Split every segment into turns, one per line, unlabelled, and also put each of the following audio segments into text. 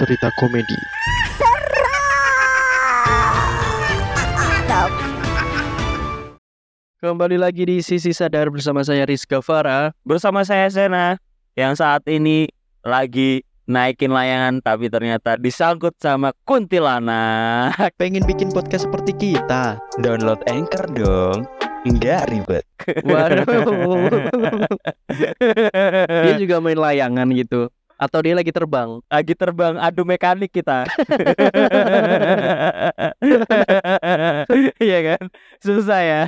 cerita komedi. Kembali lagi di Sisi Sadar bersama saya Rizka Farah.
Bersama saya Sena yang saat ini lagi naikin layangan tapi ternyata disangkut sama kuntilanak.
Pengen bikin podcast seperti kita.
Download Anchor dong. Enggak ribet.
Waduh. Dia juga main layangan gitu. Atau dia lagi terbang.
lagi terbang adu mekanik kita. Iya kan? Susah ya.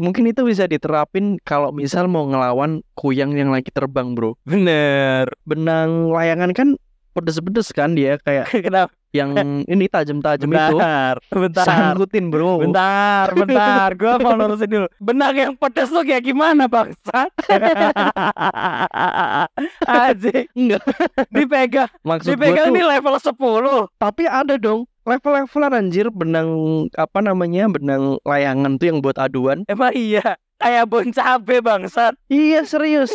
Mungkin itu bisa diterapin kalau misal mau ngelawan kuyang yang lagi terbang, Bro.
Bener.
Benang layangan kan pedes-pedes kan dia kayak
Kenapa?
yang ini tajam-tajam itu.
Bentar. Bentar.
Sangkutin, Bro.
Bentar, bentar, gua mau lurusin dulu. Benang yang pedas tuh kayak gimana bangsa? Aji,
Enggak.
dipegang,
Maksud
dipegang ini level 10
tapi ada dong level-levelan anjir benang apa namanya benang layangan tuh yang buat aduan.
Emang iya, kayak bon cabe bangsat.
Iya serius.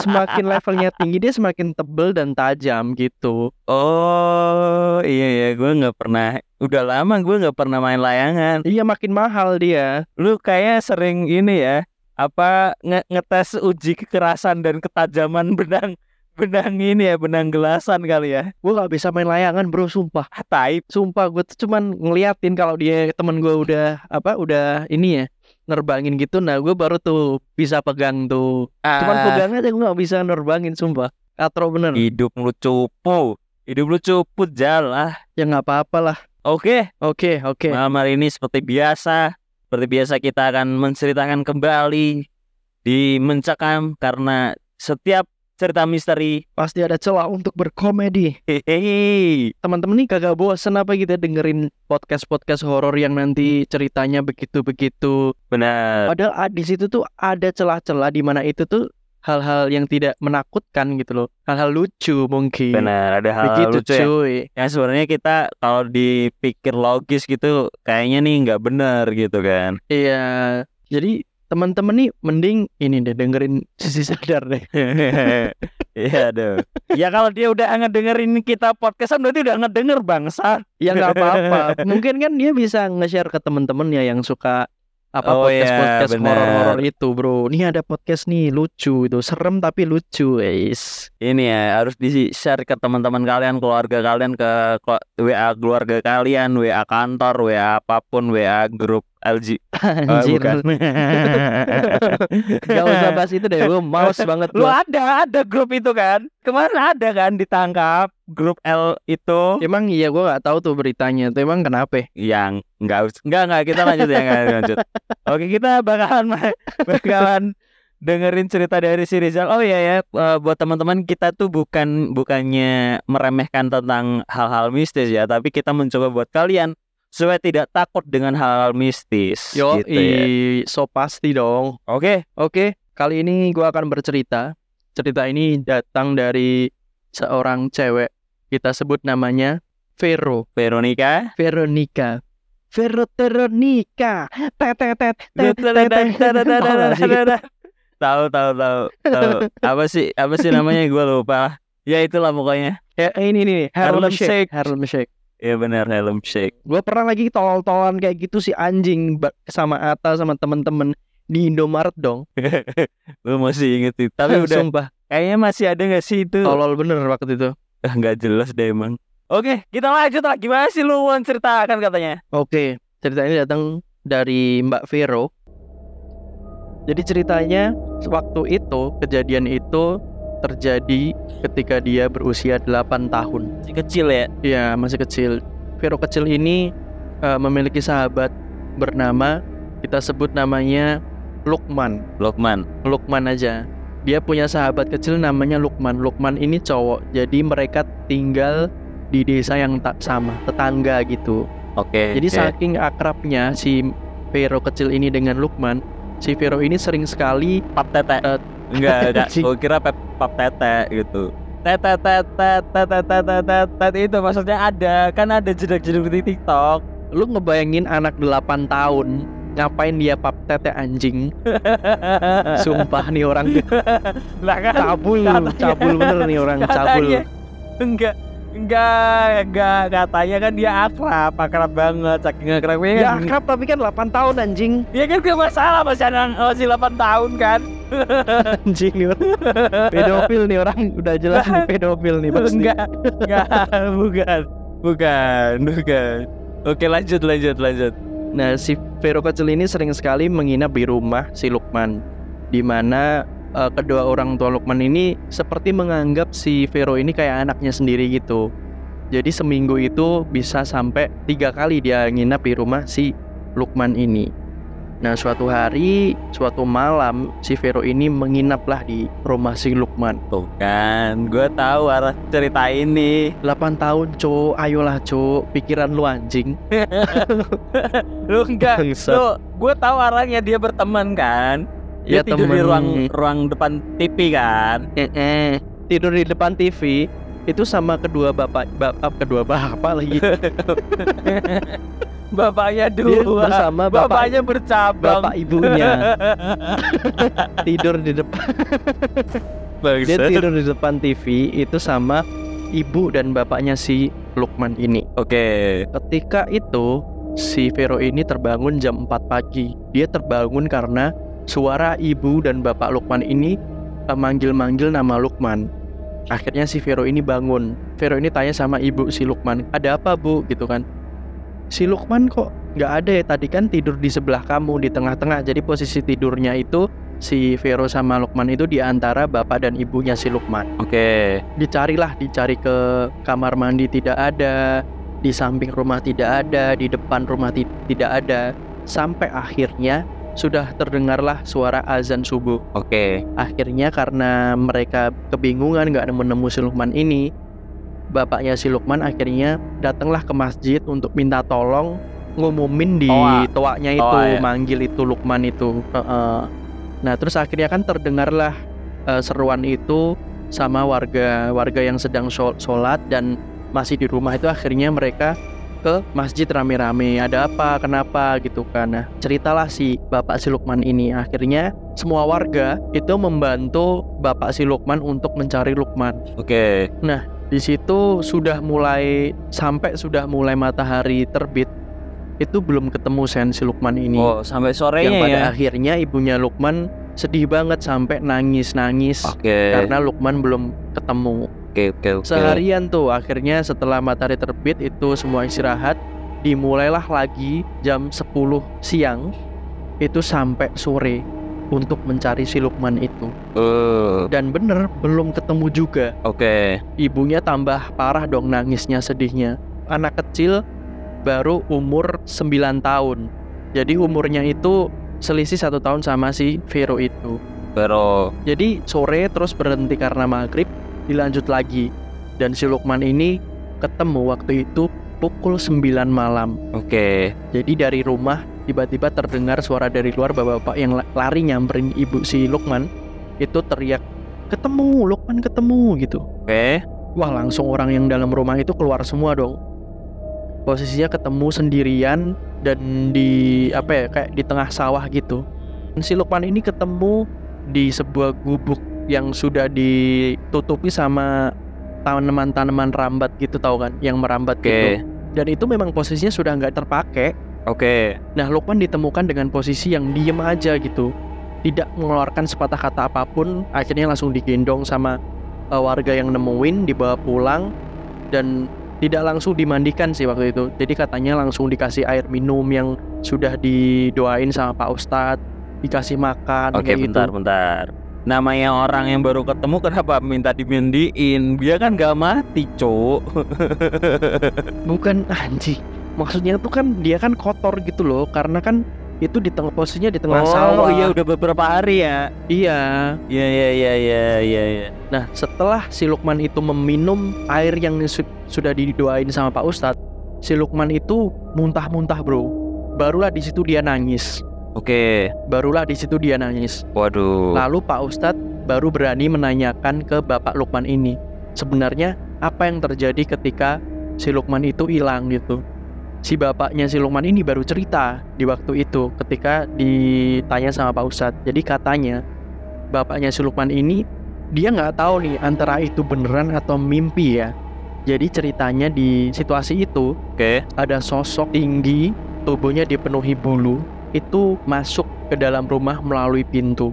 Semakin levelnya tinggi dia semakin tebel dan tajam gitu.
Oh, iya ya, gua nggak pernah. Udah lama gua nggak pernah main layangan.
Iya makin mahal dia.
Lu kayak sering ini ya, apa nge ngetes uji kekerasan dan ketajaman benang benang ini ya, benang gelasan kali ya.
Gue gak bisa main layangan bro, sumpah.
Ah, Taib.
Sumpah gue tuh cuman ngeliatin kalau dia temen gue udah apa udah ini ya nerbangin gitu. Nah gue baru tuh bisa pegang tuh. Cuman
Ah,
pegangnya aja gue gak bisa nerbangin sumpah. Katro bener.
hidup lu cupu. Hidup lu cupu jalah.
Ya nggak apa-apa lah.
Oke,
Oke oke.
malam hari ini seperti biasa, seperti biasa kita akan menceritakan kembali di Mencakam karena setiap cerita misteri,
Pasti ada celah untuk berkomedi.
hehehe,
Teman-teman nih kagak bosen apa gitu ya dengerin podcast-podcast horor yang nanti ceritanya begitu-begitu.
benar.
Padahal ah, di situ tuh ada celah-celah di mana itu tuh hal-hal yang tidak menakutkan gitu loh. Hal-hal lucu mungkin.
Benar, ada hal
Begitu
lucu ya.
cuy.
Yang sebenarnya kita kalau dipikir logis gitu, kayaknya nih nggak benar gitu kan.
Iya. Jadi teman-teman nih mending ini deh dengerin sisi sadar deh.
Iya dong. Ya kalau dia udah ngedengerin kita podcastan berarti udah ngedenger bangsa.
Ya nggak apa-apa. Mungkin kan dia bisa nge-share ke teman-temannya yang suka apa
Oh,
podcast
iya,
podcast horor-horor itu, Bro. Nih ada podcast nih lucu itu, serem tapi lucu, guys.
Ini ya harus di share ke teman-teman kalian, keluarga kalian, ke WA keluarga kalian, WA kantor, WA apa pun, WA grup LG. Oh,
Anjir.
bukan.
Gak usah bahas itu deh, gue males banget
Lu ada, ada grup itu kan? Kemarin ada kan ditangkap grup L itu
Emang iya gue nggak tahu tuh beritanya. Tuh emang kenapa?
yang enggak us- enggak enggak kita lanjut ya enggak lanjut. Oke, kita bakalan bakalan dengerin cerita dari si Rizal. Oh iya ya, eh, buat teman-teman kita tuh bukan bukannya meremehkan tentang hal-hal mistis ya, tapi kita mencoba buat kalian supaya tidak takut dengan hal-hal mistis
Yo,
gitu ya.
so pasti dong.
Oke,
Oke, kali ini gue akan bercerita. Cerita ini datang dari seorang cewek. Kita sebut namanya Vero.
Veronica.
Veronica. Vero Veronica. Tahu?
Tahu tahu. Apa sih apa sih namanya gue lupa. Ya itulah pokoknya.
Ya ini nih Harlem. Shake. Harlem Shake.
Ya benar Helm Shake.
Gue pernah lagi tolol-tolan kayak gitu si anjing sama Ata sama temen-temen di Indomaret dong.
Lu masih inget itu. Tapi udah
Sumpah
kayaknya masih ada gak sih itu?
tolol bener waktu itu.
Ah, nggak jelas deh emang. Oke, kita lanjut lah. Gimana sih lu mau ceritakan katanya?
Oke, cerita ini datang dari Mbak Vero. Jadi ceritanya waktu itu kejadian itu terjadi ketika dia berusia 8 tahun.
Si kecil ya.
Ya masih kecil. Vero kecil ini eh, memiliki sahabat bernama kita sebut namanya Lukman.
Lokman.
Lukman aja. Dia punya sahabat kecil namanya Lukman. Lukman ini cowok. Jadi mereka tinggal di desa yang tak sama, tetangga gitu.
Oke.
Jadi
oke.
saking akrabnya si Vero kecil ini dengan Lukman, si Vero ini sering sekali
pap tete.
Eh,
enggak, enggak. Gua kira pep, pap tete gitu. Tete tete tete tete tete tete itu maksudnya ada kan ada jeduk-jeduk di TikTok.
lu ngebayangin anak 8 tahun ngapain dia pap tete anjing sumpah nih orang
lah kan
cabul
katanya-
cabul bener nih orang cabul
enggak Enggak, enggak. Katanya kan dia akrab, akrab banget. Saking akrabnya
Ya akrab tapi kan 8 tahun anjing.
Ya kan gak masalah masih anak masih 8 tahun kan.
Anjing nih orang. Pedofil nih orang udah jelas nih pedofil nih pasti.
Enggak, enggak, bukan. Bukan, bukan. Oke, lanjut lanjut lanjut.
Nah, si Vero kecil ini sering sekali menginap di rumah si Lukman, di mana eh, kedua orang tua Lukman ini seperti menganggap si Vero ini kayak anaknya sendiri gitu. Jadi seminggu itu bisa sampai tiga kali dia nginap di rumah si Lukman ini. Nah, suatu hari, suatu malam, si Vero ini menginaplah di rumah si Lukman.
Tuh kan, gue tahu arah cerita ini.
8 tahun, cowok, ayolah cowok, pikiran lu anjing.
Lu enggak, lu gue tahu arahnya dia berteman kan. Dia
Ya,
tidur di
temen.
ruang ruang depan TV kan.
Eh, tidur di depan TV itu sama kedua bapak bapak kedua bapak lagi
Bapaknya
Dia
dua.
bersama bapak
Bapaknya bercabang.
bapak ibunya tidur di depan dia tidur di depan TV itu sama ibu dan bapaknya si Lukman ini
Oke.
ketika itu si Vero ini terbangun jam 4 pagi dia terbangun karena suara ibu dan bapak Lukman ini eh, manggil-manggil nama Lukman. Akhirnya si Vero ini bangun. Vero ini tanya sama ibu si Lukman ada apa bu? Gitu kan. Si Lukman kok nggak ada ya? Tadi kan tidur di sebelah kamu di tengah-tengah. Jadi posisi tidurnya itu si Vero sama Lukman itu di antara bapak dan ibunya si Lukman.
Oke.
dicarilah dicari ke kamar mandi tidak ada di samping rumah tidak ada di depan rumah ti- tidak ada. Sampai akhirnya sudah terdengarlah suara azan subuh
Oke.
akhirnya karena mereka kebingungan nggak menemu si Lukman ini bapaknya si Lukman akhirnya datanglah ke masjid untuk minta tolong ngumumin di
Toa.
toanya itu
Toa, ya.
manggil itu Lukman itu Heeh. nah terus akhirnya kan terdengarlah eh, seruan itu sama warga warga yang sedang shol- sholat dan masih di rumah itu akhirnya mereka ke masjid rame-rame ada apa kenapa gitu kan nah ceritalah si bapak si Lukman ini akhirnya semua warga itu membantu bapak si Lukman untuk mencari Lukman
Oke.
di situ sudah mulai sampai sudah mulai matahari terbit itu belum ketemu Sen si Lukman ini
Oh, sampai
yang
sorenya
pada
ya.
akhirnya ibunya Lukman sedih banget sampai nangis-nangis
Oke.
karena Lukman belum ketemu
Oke, oke, oke.
Seharian tuh akhirnya setelah matahari terbit itu semua istirahat Dimulailah lagi jam 10 siang Itu sampai sore untuk mencari si Lukman itu.
Eh,
Dan bener belum ketemu juga.
Oke.
Ibunya tambah parah dong nangisnya sedihnya. Anak kecil baru umur 9 tahun. Jadi umurnya itu selisih satu tahun sama si Vero itu.
Pero
jadi sore terus berhenti karena maghrib dilanjut lagi. Dan si Lukman ini ketemu waktu itu pukul 9 malam.
Oke.
jadi dari rumah tiba-tiba terdengar suara dari luar bapak-bapak yang la- lari nyamperin ibu si Lukman. Itu teriak ketemu Lukman ketemu gitu.
Oke.
wah langsung orang yang dalam rumah itu keluar semua dong. Posisinya ketemu sendirian dan di apa ya kayak di tengah sawah gitu. Si Lukman ini ketemu di sebuah gubuk yang sudah ditutupi sama tanaman-tanaman rambat gitu tau kan yang merambat
Oke.
gitu dan itu memang posisinya sudah nggak terpakai
Oke.
Nah, Lukman ditemukan dengan posisi yang diem aja gitu. Tidak mengeluarkan sepatah kata apa pun, akhirnya langsung digendong sama eh, warga yang nemuin, dibawa pulang dan tidak langsung dimandikan sih waktu itu. Jadi katanya langsung dikasih air minum yang sudah didoain sama Pak Ustadz, dikasih makan
Oke,
kayak
bentar,
gitu.
bentar. Namanya orang yang baru ketemu kenapa minta dimandiin? Dia kan gak mati, Cuk.
Bukan anjing. Maksudnya tuh kan dia kan kotor gitu loh karena kan itu di tengah posisinya di tengah
oh
sawah.
iya udah beberapa hari ya.
Iya.
Iya iya iya iya iya iya.
Nah, setelah si Lukman itu meminum air yang su- sudah didoain sama Pak Ustadz, si Lukman itu muntah-muntah, bro. Barulah di situ dia nangis.
Oke.
Barulah di situ dia nangis.
Waduh.
Lalu Pak Ustadz baru berani menanyakan ke Bapak Lukman ini, sebenarnya apa yang terjadi ketika si Lukman itu hilang gitu. Si bapaknya si Lukman ini baru cerita di waktu itu ketika ditanya sama Pak Ustadz. Jadi katanya bapaknya si Lukman ini dia nggak tahu nih antara itu beneran atau mimpi ya. Jadi ceritanya di situasi itu
Oke.
ada sosok tinggi, tubuhnya dipenuhi bulu, itu masuk ke dalam rumah melalui pintu.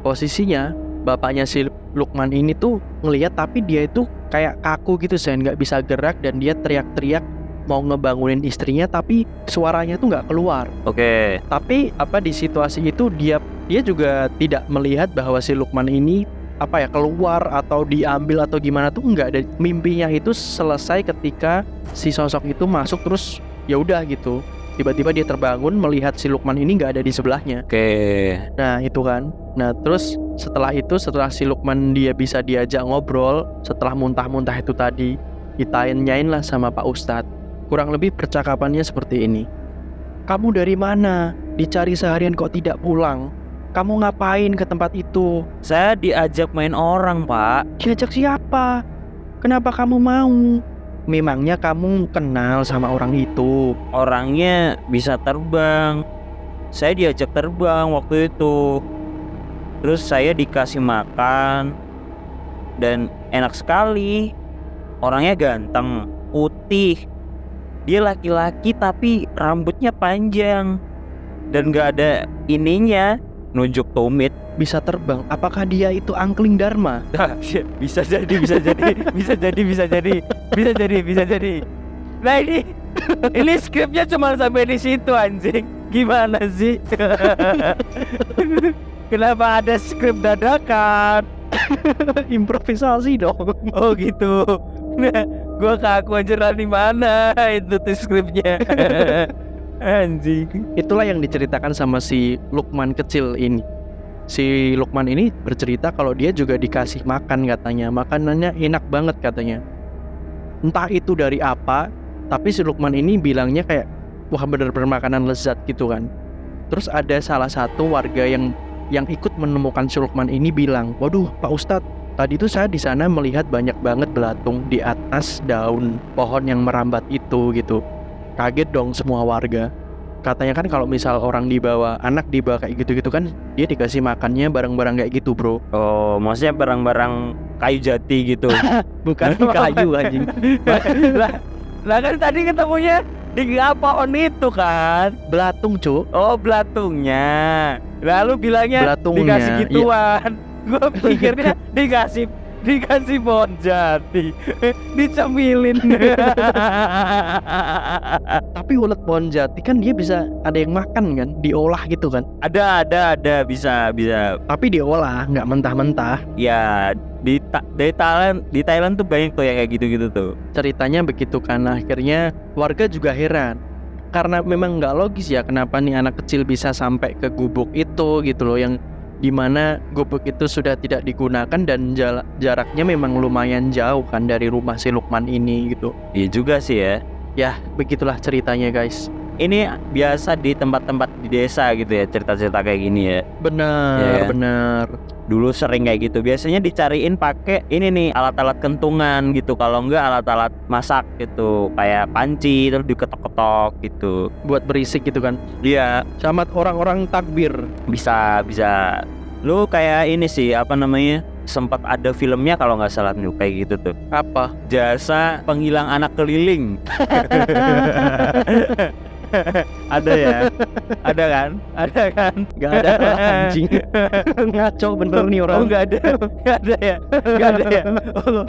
Posisinya bapaknya si Lukman ini tuh ngelihat tapi dia itu kayak kaku gitu saya nggak bisa gerak dan dia teriak-teriak mau ngebangunin istrinya tapi suaranya tuh nggak keluar.
Oke.
Tapi apa di situasi itu dia dia juga tidak melihat bahwa si Lukman ini apa ya keluar atau diambil atau gimana tuh enggak ada mimpinya itu selesai ketika si sosok itu masuk terus ya udah gitu tiba-tiba dia terbangun melihat si Lukman ini nggak ada di sebelahnya
Oke.
nah itu kan nah terus setelah itu setelah si Lukman dia bisa diajak ngobrol setelah muntah-muntah itu tadi ditanyain lah sama Pak Ustadz kurang lebih percakapannya seperti ini kamu dari mana dicari seharian kok tidak pulang kamu ngapain ke tempat itu
Saya diajak main orang, Pak.
Diajak siapa? Kenapa kamu mau? Memangnya kamu kenal sama orang itu?
Orangnya bisa terbang. Saya diajak terbang waktu itu. Terus saya dikasih makan dan enak sekali. Orangnya ganteng, putih. Dia laki-laki tapi rambutnya panjang dan gak ada ininya nunjuk tumit.
Bisa terbang? Apakah dia itu angkling dharma?
bisa jadi, bisa jadi, bisa jadi, bisa jadi, bisa jadi, bisa jadi. Nah ini, ini skripnya cuma sampai di situ anjing. Gimana sih? Kenapa ada skrip dadakan?
Improvisasi dong.
Oh gitu. Nah, gua kaku aja di mana itu tuh skripnya. anjing.
Itulah yang diceritakan sama si Lukman kecil ini. Si Lukman ini bercerita kalau dia juga dikasih makan katanya. Makanannya enak banget katanya. Entah itu dari apa, tapi si Lukman ini bilangnya kayak wah bener-bener makanan lezat gitu kan. Terus ada salah satu warga yang yang ikut menemukan si Lukman ini bilang, "Waduh, Pak Ustadz, tadi tuh saya di sana melihat banyak banget belatung di atas daun pohon yang merambat itu gitu." Kaget dong semua warga. Katanya kan kalau misal orang dibawa, anak dibawa kayak gitu-gitu kan, dia dikasih makannya barang-barang kayak gitu, Bro.
Oh, maksudnya barang-barang kayu jati gitu.
Bukan kayu anjing.
lah, lah kan tadi ketemunya di pohon itu kan.
Belatung, Cuk.
Oh, belatungnya. Lalu bilangnya
Belatungnya.
dikasih
Iya.
gituan. Gue pikirnya dikasih dikasih pohon jati, dicemilin.
Tapi ulet pohon jati kan dia bisa ada yang makan kan, diolah gitu kan.
ada ada ada bisa bisa.
Tapi diolah, nggak mentah-mentah.
Ya di Ta- di Thailand di Thailand tuh banyak tuh yang kayak gitu-gitu tuh.
Ceritanya begitu kan. Akhirnya warga juga heran. Karena memang nggak logis ya kenapa nih anak kecil bisa sampai ke gubuk itu gitu loh yang di mana gubuk itu sudah tidak digunakan dan jaraknya memang lumayan jauh kan dari rumah si Lukman ini gitu.
Iya juga sih ya.
Ya begitulah ceritanya guys.
Ini biasa di tempat-tempat di desa gitu ya cerita-cerita kayak gini ya.
Benar,
kan?
benar.
Dulu sering kayak gitu. Biasanya dicariin pakai ini nih alat-alat kentungan gitu. Kalau enggak alat-alat masak gitu, kayak panci terus diketok-ketok gitu.
Buat berisik gitu kan.
Iya,
Sama orang-orang takbir.
bisa bisa. Lu kayak ini sih apa namanya? Sempat ada filmnya kalau nggak salah nih kayak gitu tuh.
Apa?
Jasa penghilang anak keliling. ada ya? Ada kan? Ada kan?
Gak ada lah, anjing. Ngaco bener nih
Oh
orang.
nggak ada, nggak ada ya, nggak ada ya. Oh,